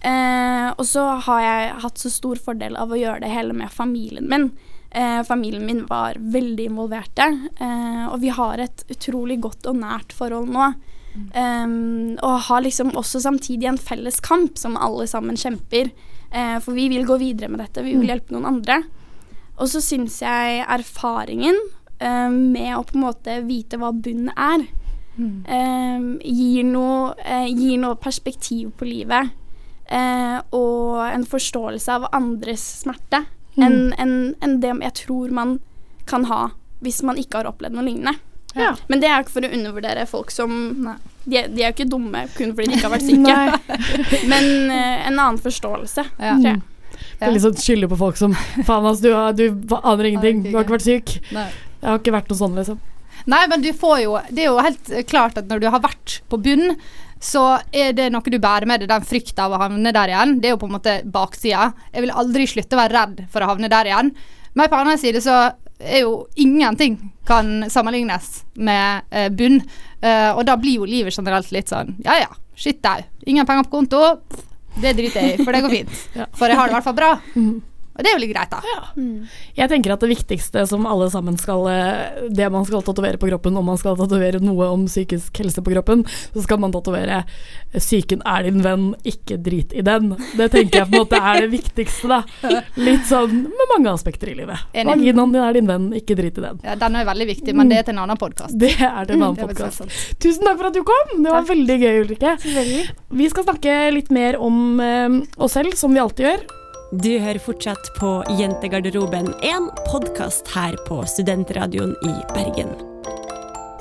S13: Eh, og så har jeg hatt så stor fordel av å gjøre det hele med familien min. Eh, familien min var veldig involverte, eh, og vi har et utrolig godt og nært forhold nå. Um, og har liksom også samtidig en felles kamp som alle sammen kjemper. Eh, for vi vil gå videre med dette, vi vil
S10: Mm.
S13: hjelpe noen andre. Og så syns jeg erfaringen eh, med å på en måte vite hva bunn er, eh, gir, noe, eh, gir noe perspektiv på livet. Eh, og en forståelse av andres smerte
S10: Mm.
S13: enn en, en det jeg tror man kan ha hvis man ikke har opplevd noe lignende.
S10: Ja.
S13: Men det er ikke for å undervurdere folk som de, de er jo ikke dumme kun fordi de ikke har vært syke. Men eh, en annen forståelse.
S11: Ja.
S13: tror jeg.
S10: Det er litt sånn skylde på folk som Faen, ass, du, har- du aner ingenting. Du har ikke vært syk.
S11: Nei.
S10: Jeg har ikke vært noe sånn, liksom.
S11: Nei, men du får jo Det er jo helt klart at når du har vært på bunn, så er det noe du bærer med deg, den frykta av å havne der igjen. Det er jo på en måte baksida. Jeg vil aldri slutte å være redd for å havne der igjen. Men på annen side så er jo ingenting kan sammenlignes med eh, bunn. Eh, og da blir jo livet generelt litt sånn ja ja, shit au. Ingen penger på konto. Det driter jeg i, for det går fint. For jeg har det i hvert fall bra. Og det er jo litt greit, da.
S10: Jeg tenker at det viktigste som alle sammen skal eh, Det man skal tatovere på kroppen, om man skal tatovere noe om psykisk helse på kroppen, så skal man tatovere 'Psyken er din venn, ikke drit i den'. Det tenker jeg på en måte er det viktigste, da. Litt sånn med mange aspekter i livet. Vaginaen din er din venn, ikke drit i den.
S11: Ja, den er veldig viktig, men det er til en annen podkast.
S10: Det er til en annen
S11: er
S10: podkast. Tusen takk for at du kom! Det var veldig gøy, Ulrikke. Vi skal snakke litt mer om eh, oss selv, som vi alltid gjør.
S12: Du hører fortsatt på Jentegarderoben, en podkast her på Studentradioen i Bergen.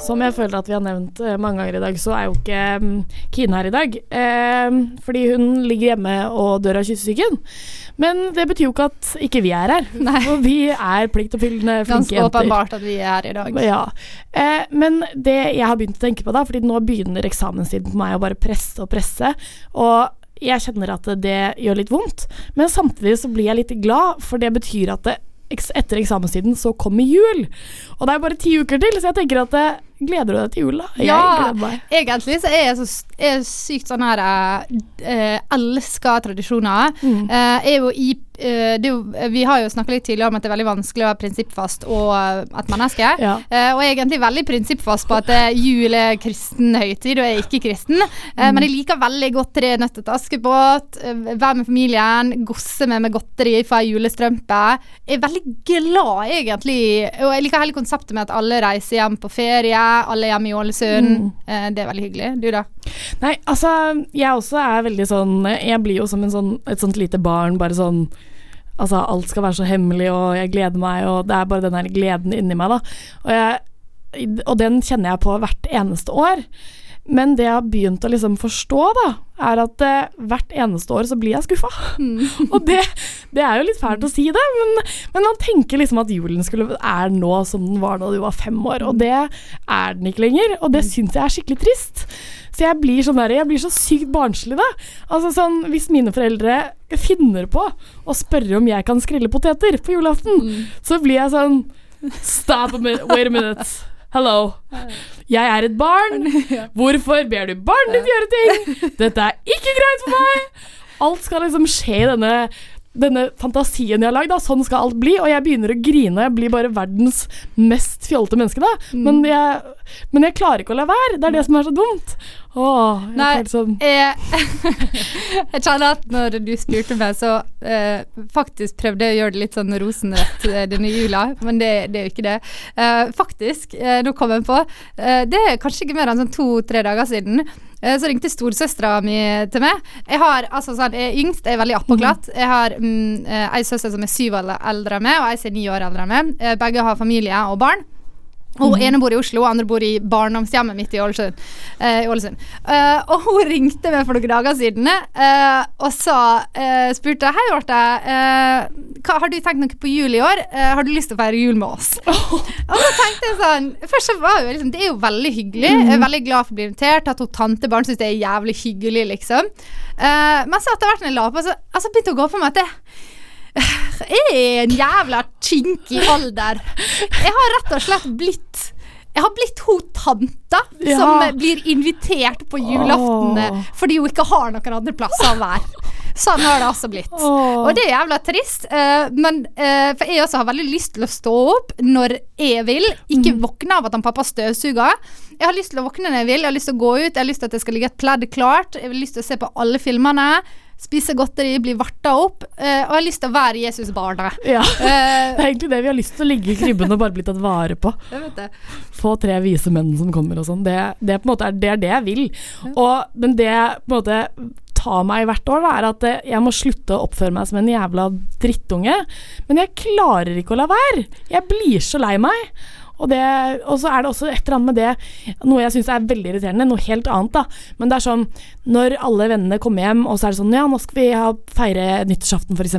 S10: Som jeg føler at vi har nevnt eh, mange ganger i dag, så er jo ikke mm, Kine her i dag. Eh, fordi hun ligger hjemme og dør av kyssesyken. Men det betyr jo ikke at ikke vi er her. For vi er pliktoppfyllende, flinke
S11: Ganske
S10: jenter.
S11: åpenbart at vi er her i dag.
S10: Ja. Eh, men det jeg har begynt å tenke på da, fordi nå begynner eksamenstiden på meg å bare presse og presse, og jeg kjenner at det gjør litt vondt, men samtidig så blir jeg litt glad, for det betyr at det, etter eksamenstiden så kommer jul. Og det er bare ti uker til, så jeg tenker at det, gleder du deg til jul da? Jeg
S11: Ja, egentlig så er jeg så er sykt sånn her eh, Elsker tradisjoner.
S10: Mm.
S11: Eh, er jo i eh, det jo, Vi har jo snakka litt tidligere om at det er veldig vanskelig å være prinsippfast og eh, et menneske.
S10: Ja.
S11: Eh, og jeg er egentlig veldig prinsippfast på at eh, jul er kristen høytid, og jeg er ikke kristen. Eh, Men jeg liker veldig godt Tre nøtter til Askepott, eh, være med familien, gosse med meg godteri fra julestrømpe. Jeg er veldig glad, egentlig. Og jeg liker hele konseptet med at alle reiser hjem på ferie, alle hjemme i Ålesund.
S10: Mm.
S11: Eh, det er veldig hyggelig. Du, da?
S10: Nei, altså, jeg også er veldig sånn Jeg blir jo som en sånn, et sånt lite barn, bare sånn Altså, alt skal være så hemmelig, og jeg gleder meg, og det er bare den der gleden inni meg, da. Og, jeg, og den kjenner jeg på hvert eneste år. Men det jeg har begynt å liksom forstå, da, er at eh, hvert eneste år så blir jeg skuffa. og det, det er jo litt fælt å si det, men, men man tenker liksom at julen skulle, er nå som den var da du var fem år, og det er den ikke lenger. Og det syns jeg er skikkelig trist. Så jeg blir sånn der, jeg blir så sykt barnslig, da. Altså sånn, Hvis mine foreldre finner på å spørre om jeg kan skrelle poteter på julaften, så blir jeg sånn Stop a minute, wait a minute. Hello. Jeg er et barn. Hvorfor ber du barnet ditt gjøre ting? Dette er ikke greit for meg. Alt skal liksom skje i denne denne fantasien jeg har lagd, sånn skal alt bli. Og jeg begynner å grine. Jeg blir bare verdens mest fjollete menneske, da. Men, jeg, men jeg klarer ikke å la være. Det er det som er så dumt. Åh, jeg
S11: Nei,
S10: sånn
S11: jeg, jeg kjenner at når du spurte meg, så eh, faktisk prøvde jeg å gjøre det litt sånn rosenrett eh, denne jula, men det, det er jo ikke det. Eh, faktisk, eh, nå kom jeg på, eh, det er kanskje ikke mer enn sånn to-tre dager siden, eh, så ringte storesøstera mi til meg. Jeg har, altså sånn, jeg er yngst, jeg er veldig appoglatt Jeg har mm, eh, ei søster som er syv år eldre enn meg, og ei som er ni år eldre enn meg. Eh, begge har familie og barn. Og
S10: Mhm.
S11: ene bor i Oslo, og andre bor i barndomshjemmet mitt i Ålesund. Eh, i Eh, og hun ringte meg for noen dager siden eh, og så eh, spurte Hei, Marte. Eh, hva, har du tenkt noe på jul i år? Eh, har du lyst til å feire jul med oss? og så tenkte jeg sånn Først så var jo liksom Det er jo veldig hyggelig. Jeg er veldig glad for å bli invitert. At hun tantebarn syns det er jævlig hyggelig, liksom. Men så etter hvert når jeg la på, så altså, begynte hun å gå på meg at det jeg er en jævla kinkig alder. Jeg har rett og slett blitt Jeg har blitt hun tanta
S10: Ja.
S11: som blir invitert på julaften
S10: oh.
S11: fordi hun ikke har noen andre plasser å være. Sånn har det altså blitt.
S10: Oh.
S11: Og det er jævla trist. Uh, men uh, For jeg også har veldig lyst til å stå opp når jeg vil. Ikke
S10: Mm.
S11: våkne av at han pappa støvsuger. Jeg har lyst til å våkne når jeg vil. Jeg har lyst til å gå ut. Jeg har lyst til at det skal ligge et pledd klart. Jeg har lyst til å se på alle filmene. Spise godteri, bli varta opp. eh, og har lyst til å være Jesus-barnet.
S10: Ja.
S11: Eh,
S10: Det er egentlig det vi har lyst til å ligge i krybben og bare bli tatt vare på. Få tre vise menn som kommer og sånn. Det, det, på en måte er, det er det jeg vil. Og, men det på en måte tar meg hvert år, da, er at eh, jeg må slutte å oppføre meg som en jævla drittunge. Men jeg klarer ikke å la være. Jeg blir så lei meg. Og, det, og så er det også et eller annet med det, noe jeg syns er veldig irriterende, noe helt annet, da. Men det er sånn når alle vennene kommer hjem, og så er det sånn ja, nå skal vi ha, feire nyttårsaften, f.eks.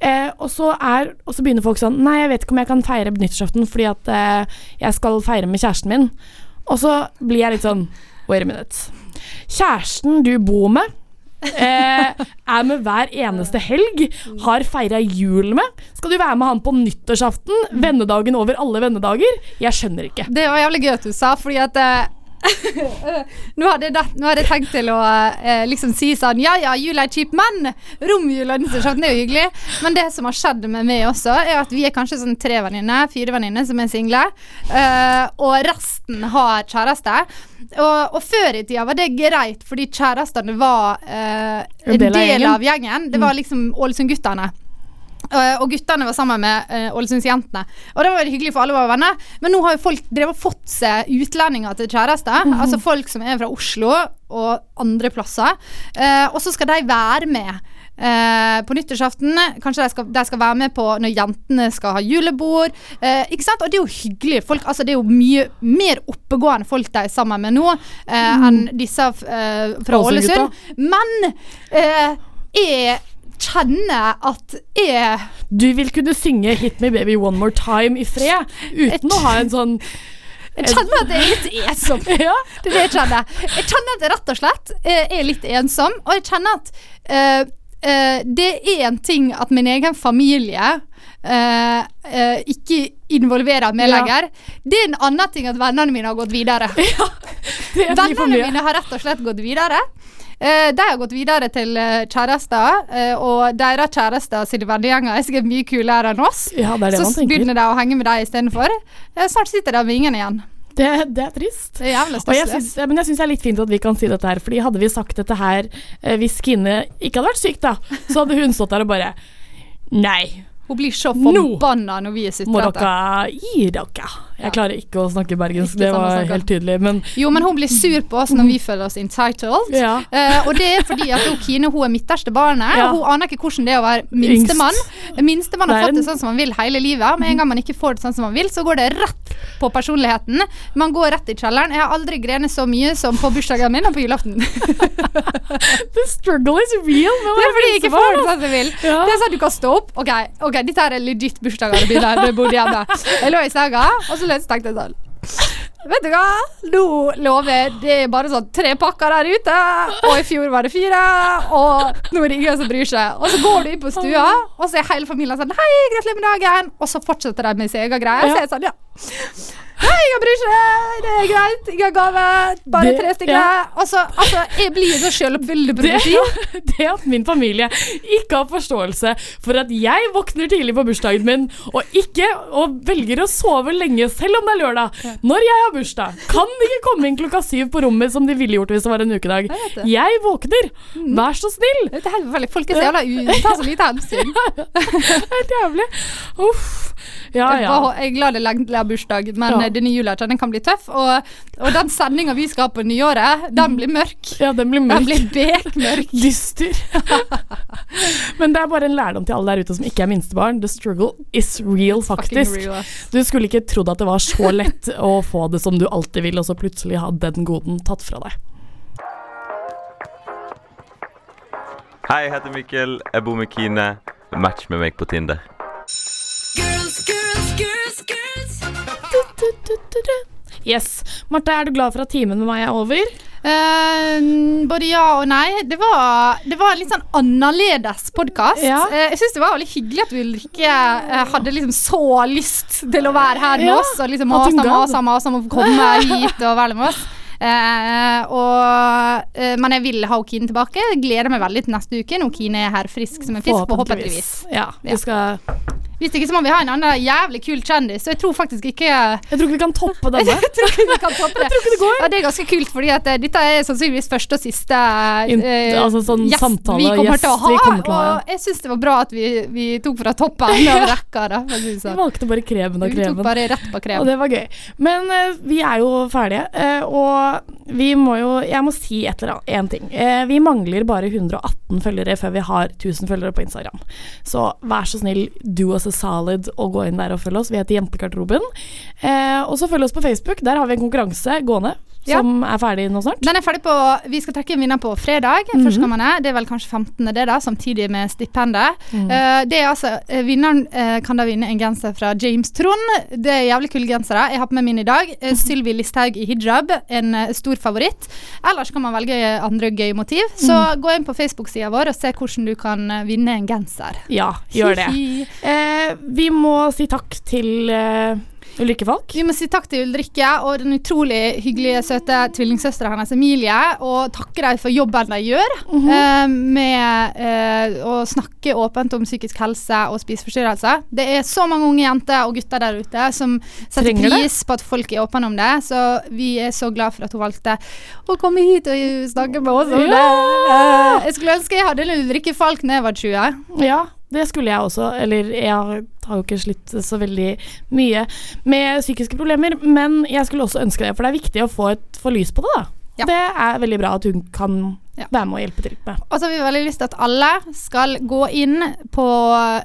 S10: Eh, og, så og så begynner folk sånn nei, jeg vet ikke om jeg kan feire nyttårsaften fordi at eh, jeg skal feire med kjæresten min. Og så blir jeg litt sånn wait a minute. Kjæresten du bor med eh, er med hver eneste helg, har feira jul med. Skal du være med han på nyttårsaften? Vennedagen over alle vennedager? Jeg skjønner ikke.
S11: Det var jævlig gøy at du sa, fordi at eh, nå, hadde jeg, nå hadde jeg tenkt til å eh, liksom si sånn Ja ja, jul er kjip, men romjula er jo hyggelig. Men det som har skjedd med meg også, er at vi er kanskje sånn tre venninner, fire venninner som er single. eh, og resten har kjæreste. Og, og før i tida var det greit, fordi kjærestene var eh,
S10: En del av gjengen.
S11: av gjengen. Det var liksom Ålesund-guttene. Uh, og guttene var sammen med uh, Ålesundsjentene. Og det var veldig hyggelig for alle var venner. Men nå har jo folk drevet fått seg utlendinger til kjærester.
S10: -hmm.
S11: Altså folk som er fra Oslo og andre plasser. Uh, og så skal de være med. uh, på nyttårsaften Kanskje de skal, de skal være med på når jentene skal ha julebord. Uh, ikke sant? Og det er jo hyggelig. Folk, altså det er jo mye mer oppegående folk de er sammen med nå uh, enn disse fra
S10: Ålesund-gutta.
S11: Men jeg kjenner at jeg
S10: Du vil kunne synge 'Hit Me Baby One More Time' i fred uten å ha en sånn
S11: Jeg kjenner at jeg er litt ensom.
S10: Ja.
S11: Det er det jeg kjenner. Jeg kjenner at jeg rett og slett eh, er litt ensom, og jeg kjenner at uh, uh, det er en ting at min egen familie uh, ikke involverer meg
S10: Ja.
S11: lenger. Det er en annen ting at vennene mine har gått videre.
S10: er
S11: vennene mine har rett og slett gått videre. Eh, de har gått videre til eh, kjærester, eh, og deres kjærester sine vennegjenger er sikkert mye kulere enn oss.
S10: Ja, det det
S11: så begynner de å henge med dem istedenfor. Eh, snart sitter de med ingen igjen.
S10: Det, det er trist.
S11: Det er
S10: Og jeg synes, men jeg syns det er litt fint at vi kan si dette her, Fordi hadde vi sagt dette her eh, hvis Kine ikke hadde vært syk, da, så hadde hun stått der og bare Nei.
S11: Hun blir så
S10: Nå
S11: no. når vi er
S10: må
S11: sutrete.
S10: dere gi dere. Jeg klarer ikke å snakke bergensk, det var helt tydelig, men
S11: Jo, men hun blir sur på oss når vi føler oss entitled.
S10: Ja.
S11: uh, og det er fordi at hun, Kine hun er midterste barnet,
S10: Ja.
S11: og hun aner ikke hvordan det er å være minstemann. Minstemann har fått det sånn som man vil hele livet. Med en gang man ikke får det sånn som man vil, så går det rett på personligheten. Man går rett i kjelleren. Jeg har aldri grenet så mye som på bursdagen min og på julaften.
S10: The struggle is real.
S11: Det er fordi jeg ikke får det sånn som jeg vil.
S10: Ja.
S11: Det er sånn at du kan stå opp. Ok, okay dette er legit bursdager. Det bodde hjemme. Jeg lå i senga, og så løs- tenkte jeg sånn Vet du hva? Nå lover det er bare sånn tre pakker der ute, og i fjor var det fire, og nå er det ingen som bryr seg. Og så går du inn på stua, og så er hele familien sånn Hei, gratulerer med dagen! Og så fortsetter de med sin egen greie. Så er jeg sånn, ja. Hei, jeg bryr seg, det er greit, Jeg har gave, bare
S10: Det-
S11: tre stykker.
S10: ja.
S11: Altså, altså, jeg blir så selvoppfyllende
S10: Det,
S11: profeti.
S10: det at min familie ikke har forståelse for at jeg våkner tidlig på bursdagen min og ikke og velger å sove lenge selv om det er lørdag, når jeg har bursdag, kan ikke komme inn klokka syv på rommet som de ville gjort hvis det var en ukedag.
S11: Jeg.
S10: Jeg våkner. Vær så snill.
S11: Det er helt. Folk er så jævla u... tar så lite hensyn.
S10: Helt jævlig. Uff. Ja, ja.
S11: jeg er glad det har bursdag, men
S10: Ja.
S11: denne jula den kan bli tøff. Og, og den sendinga vi skal ha på nyåret, den blir mørk.
S10: Ja, den blir mørk.
S11: Den blir bekmørk.
S10: Dyster. Men det er bare en lærdom til alle der ute som ikke er minstebarn. The struggle is real, faktisk.
S11: real.
S10: Du skulle ikke trodd at det var så lett å få det som du alltid vil, og så plutselig ha den goden tatt fra deg.
S14: Hei, jeg heter Mikkel. Jeg bor med Kine. Match med meg på Tinder.
S10: Yes. Marte, er du glad for at timen med meg er over?
S11: Uh, både ja og nei. Det var, det var en litt sånn annerledes podkast.
S10: Ja.
S11: jeg syns det var veldig hyggelig at Ulrikke uh, hadde liksom så lyst til å være her med
S10: Ja,
S11: oss. Og liksom mase og mase å komme hit og være med oss. Eh, og, eh, men jeg vil ha Okine tilbake. Gleder meg veldig til neste uke når Okine er her frisk som en fisk, forhåpentligvis.
S10: Ja, vi skal
S11: Hvis ikke så må vi ha en annen jævlig kul kjendis. Så jeg tror faktisk ikke
S10: Jeg tror ikke vi kan toppe denne.
S11: jeg tror ikke vi kan toppe det.
S10: Jeg tror ikke det går.
S11: Ja, det er ganske kult, fordi at eh, dette er sannsynligvis første og siste
S10: In- altså sånn
S11: gjest
S10: samtale,
S11: vi kommer
S10: gjest
S11: til å ha.
S10: til å ha, ja.
S11: Og jeg syns det var bra at vi, vi tok fra toppen av rekka. Da,
S10: Vi
S11: sånn.
S10: valgte bare kremen av
S11: Vi tok bare rett på
S10: Og det var gøy. Men uh, vi er jo ferdige. uh, og vi må jo Jeg må si et eller annet, én ting. Eh, vi mangler bare 118 følgere før vi har 1000 følgere på Instagram. Så vær så snill, do us a solid og gå inn der og følg oss. Vi heter Jentegarderoben. Eh, og så følg oss på Facebook. Der har vi en konkurranse gående
S11: Ja.
S10: som er ferdig nå snart.
S11: Den er ferdig på Vi skal trekke en vinner på fredag.
S10: Mhm.
S11: Førstkommende. Det er vel kanskje 15. det, da, samtidig med stipendet.
S10: Mm.
S11: Uh, det er altså eh, Vinneren uh, kan da vinne en genser fra James Trond. Det er jævlig kule gensere. Jeg har på meg min i dag. Uh, Sylvi Listhaug i hijab, en uh, stor favoritt. Ellers kan man velge andre gøye motiv. Så
S10: Mhm.
S11: gå inn på Facebook-sida vår og se hvordan du kan vinne en genser.
S10: Ja, gjør det. Vi må si takk til Ulrikke Falk.
S11: Vi må si takk til Ulrikke og den utrolig hyggelige, søte tvillingsøstera hennes Emilie. Og takke dem for jobben de gjør eh, med eh, å snakke åpent om psykisk helse og spiseforstyrrelser. Det er så mange unge jenter og gutter der ute som setter
S10: Trenger det.
S11: pris på at folk er åpne om det. Så vi er så glad for at hun valgte å komme hit og snakke med oss om det. Jeg skulle ønske jeg hadde Ulrikke Falk da jeg var 20.
S10: Ja, det skulle jeg også. Eller jeg har jo ikke slitt så veldig mye med psykiske problemer, men jeg skulle også ønske det, for det er viktig å få, et, få lys på det, da. Det er veldig bra at hun kan være med jeg hjelpe til med.
S11: Og så har vi veldig lyst til at alle skal gå inn på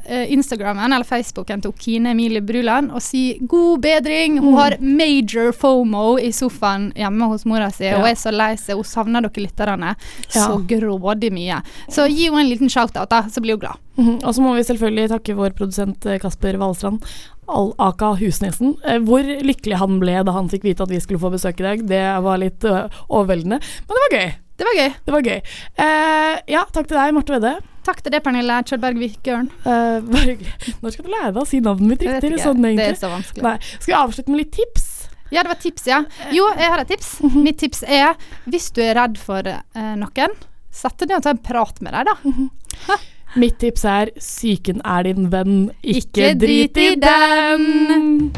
S11: Instagramen Instagrammen eller Facebooken til Kine Emilie Bruland og si 'god bedring'. Hun
S10: Mm.
S11: har major fomo i sofaen hjemme hos mora si
S10: Ja.
S11: Hun er så lei seg. Hun savner dere lytterne så grådig mye. Så gi henne en liten shout-out, da, så blir hun glad.
S10: Mhm. Og så må vi selvfølgelig takke vår produsent eh, Kasper Valstrand, Aka Husnesen. Eh, Hvor lykkelig han ble da han fikk vite at vi skulle få besøk i dag, det var litt eh, overveldende. Men det var gøy.
S11: Det var gøy.
S10: Det var gøy. Uh, ja, takk til deg, Marte Vedde.
S11: Takk til deg, Pernille Kjølberg Vikørn.
S10: Uh, bare hyggelig. Når skal du lære deg å si navnet mitt riktig?
S11: ikke.
S10: Sånn,
S11: Det er så vanskelig.
S10: Nei. Skal vi avslutte med litt tips?
S11: Ja, det var tips, ja. Jo, jeg har et tips.
S10: Mhm.
S11: Mitt tips er hvis du er redd for uh, noen, sett deg ned og ta en prat med dem, da.
S10: Mhm. Mitt tips er 'psyken er din venn, ikke,
S11: Ikke
S10: drit i den'.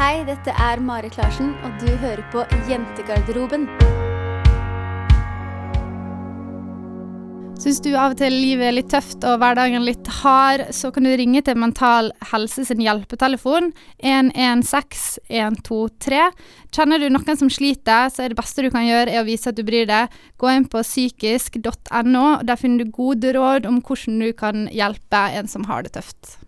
S16: Hei, dette er Marit Larsen, og du hører på Jentegarderoben.
S11: Syns du av og til livet er litt tøft og hverdagen litt hard, så kan du ringe til Mental Helse sin hjelpetelefon 116 123. Kjenner du noen som sliter, så er det beste du kan gjøre, er å vise at du bryr deg. Gå inn på psykisk.no. Der finner du gode råd om hvordan du kan hjelpe en som har det tøft.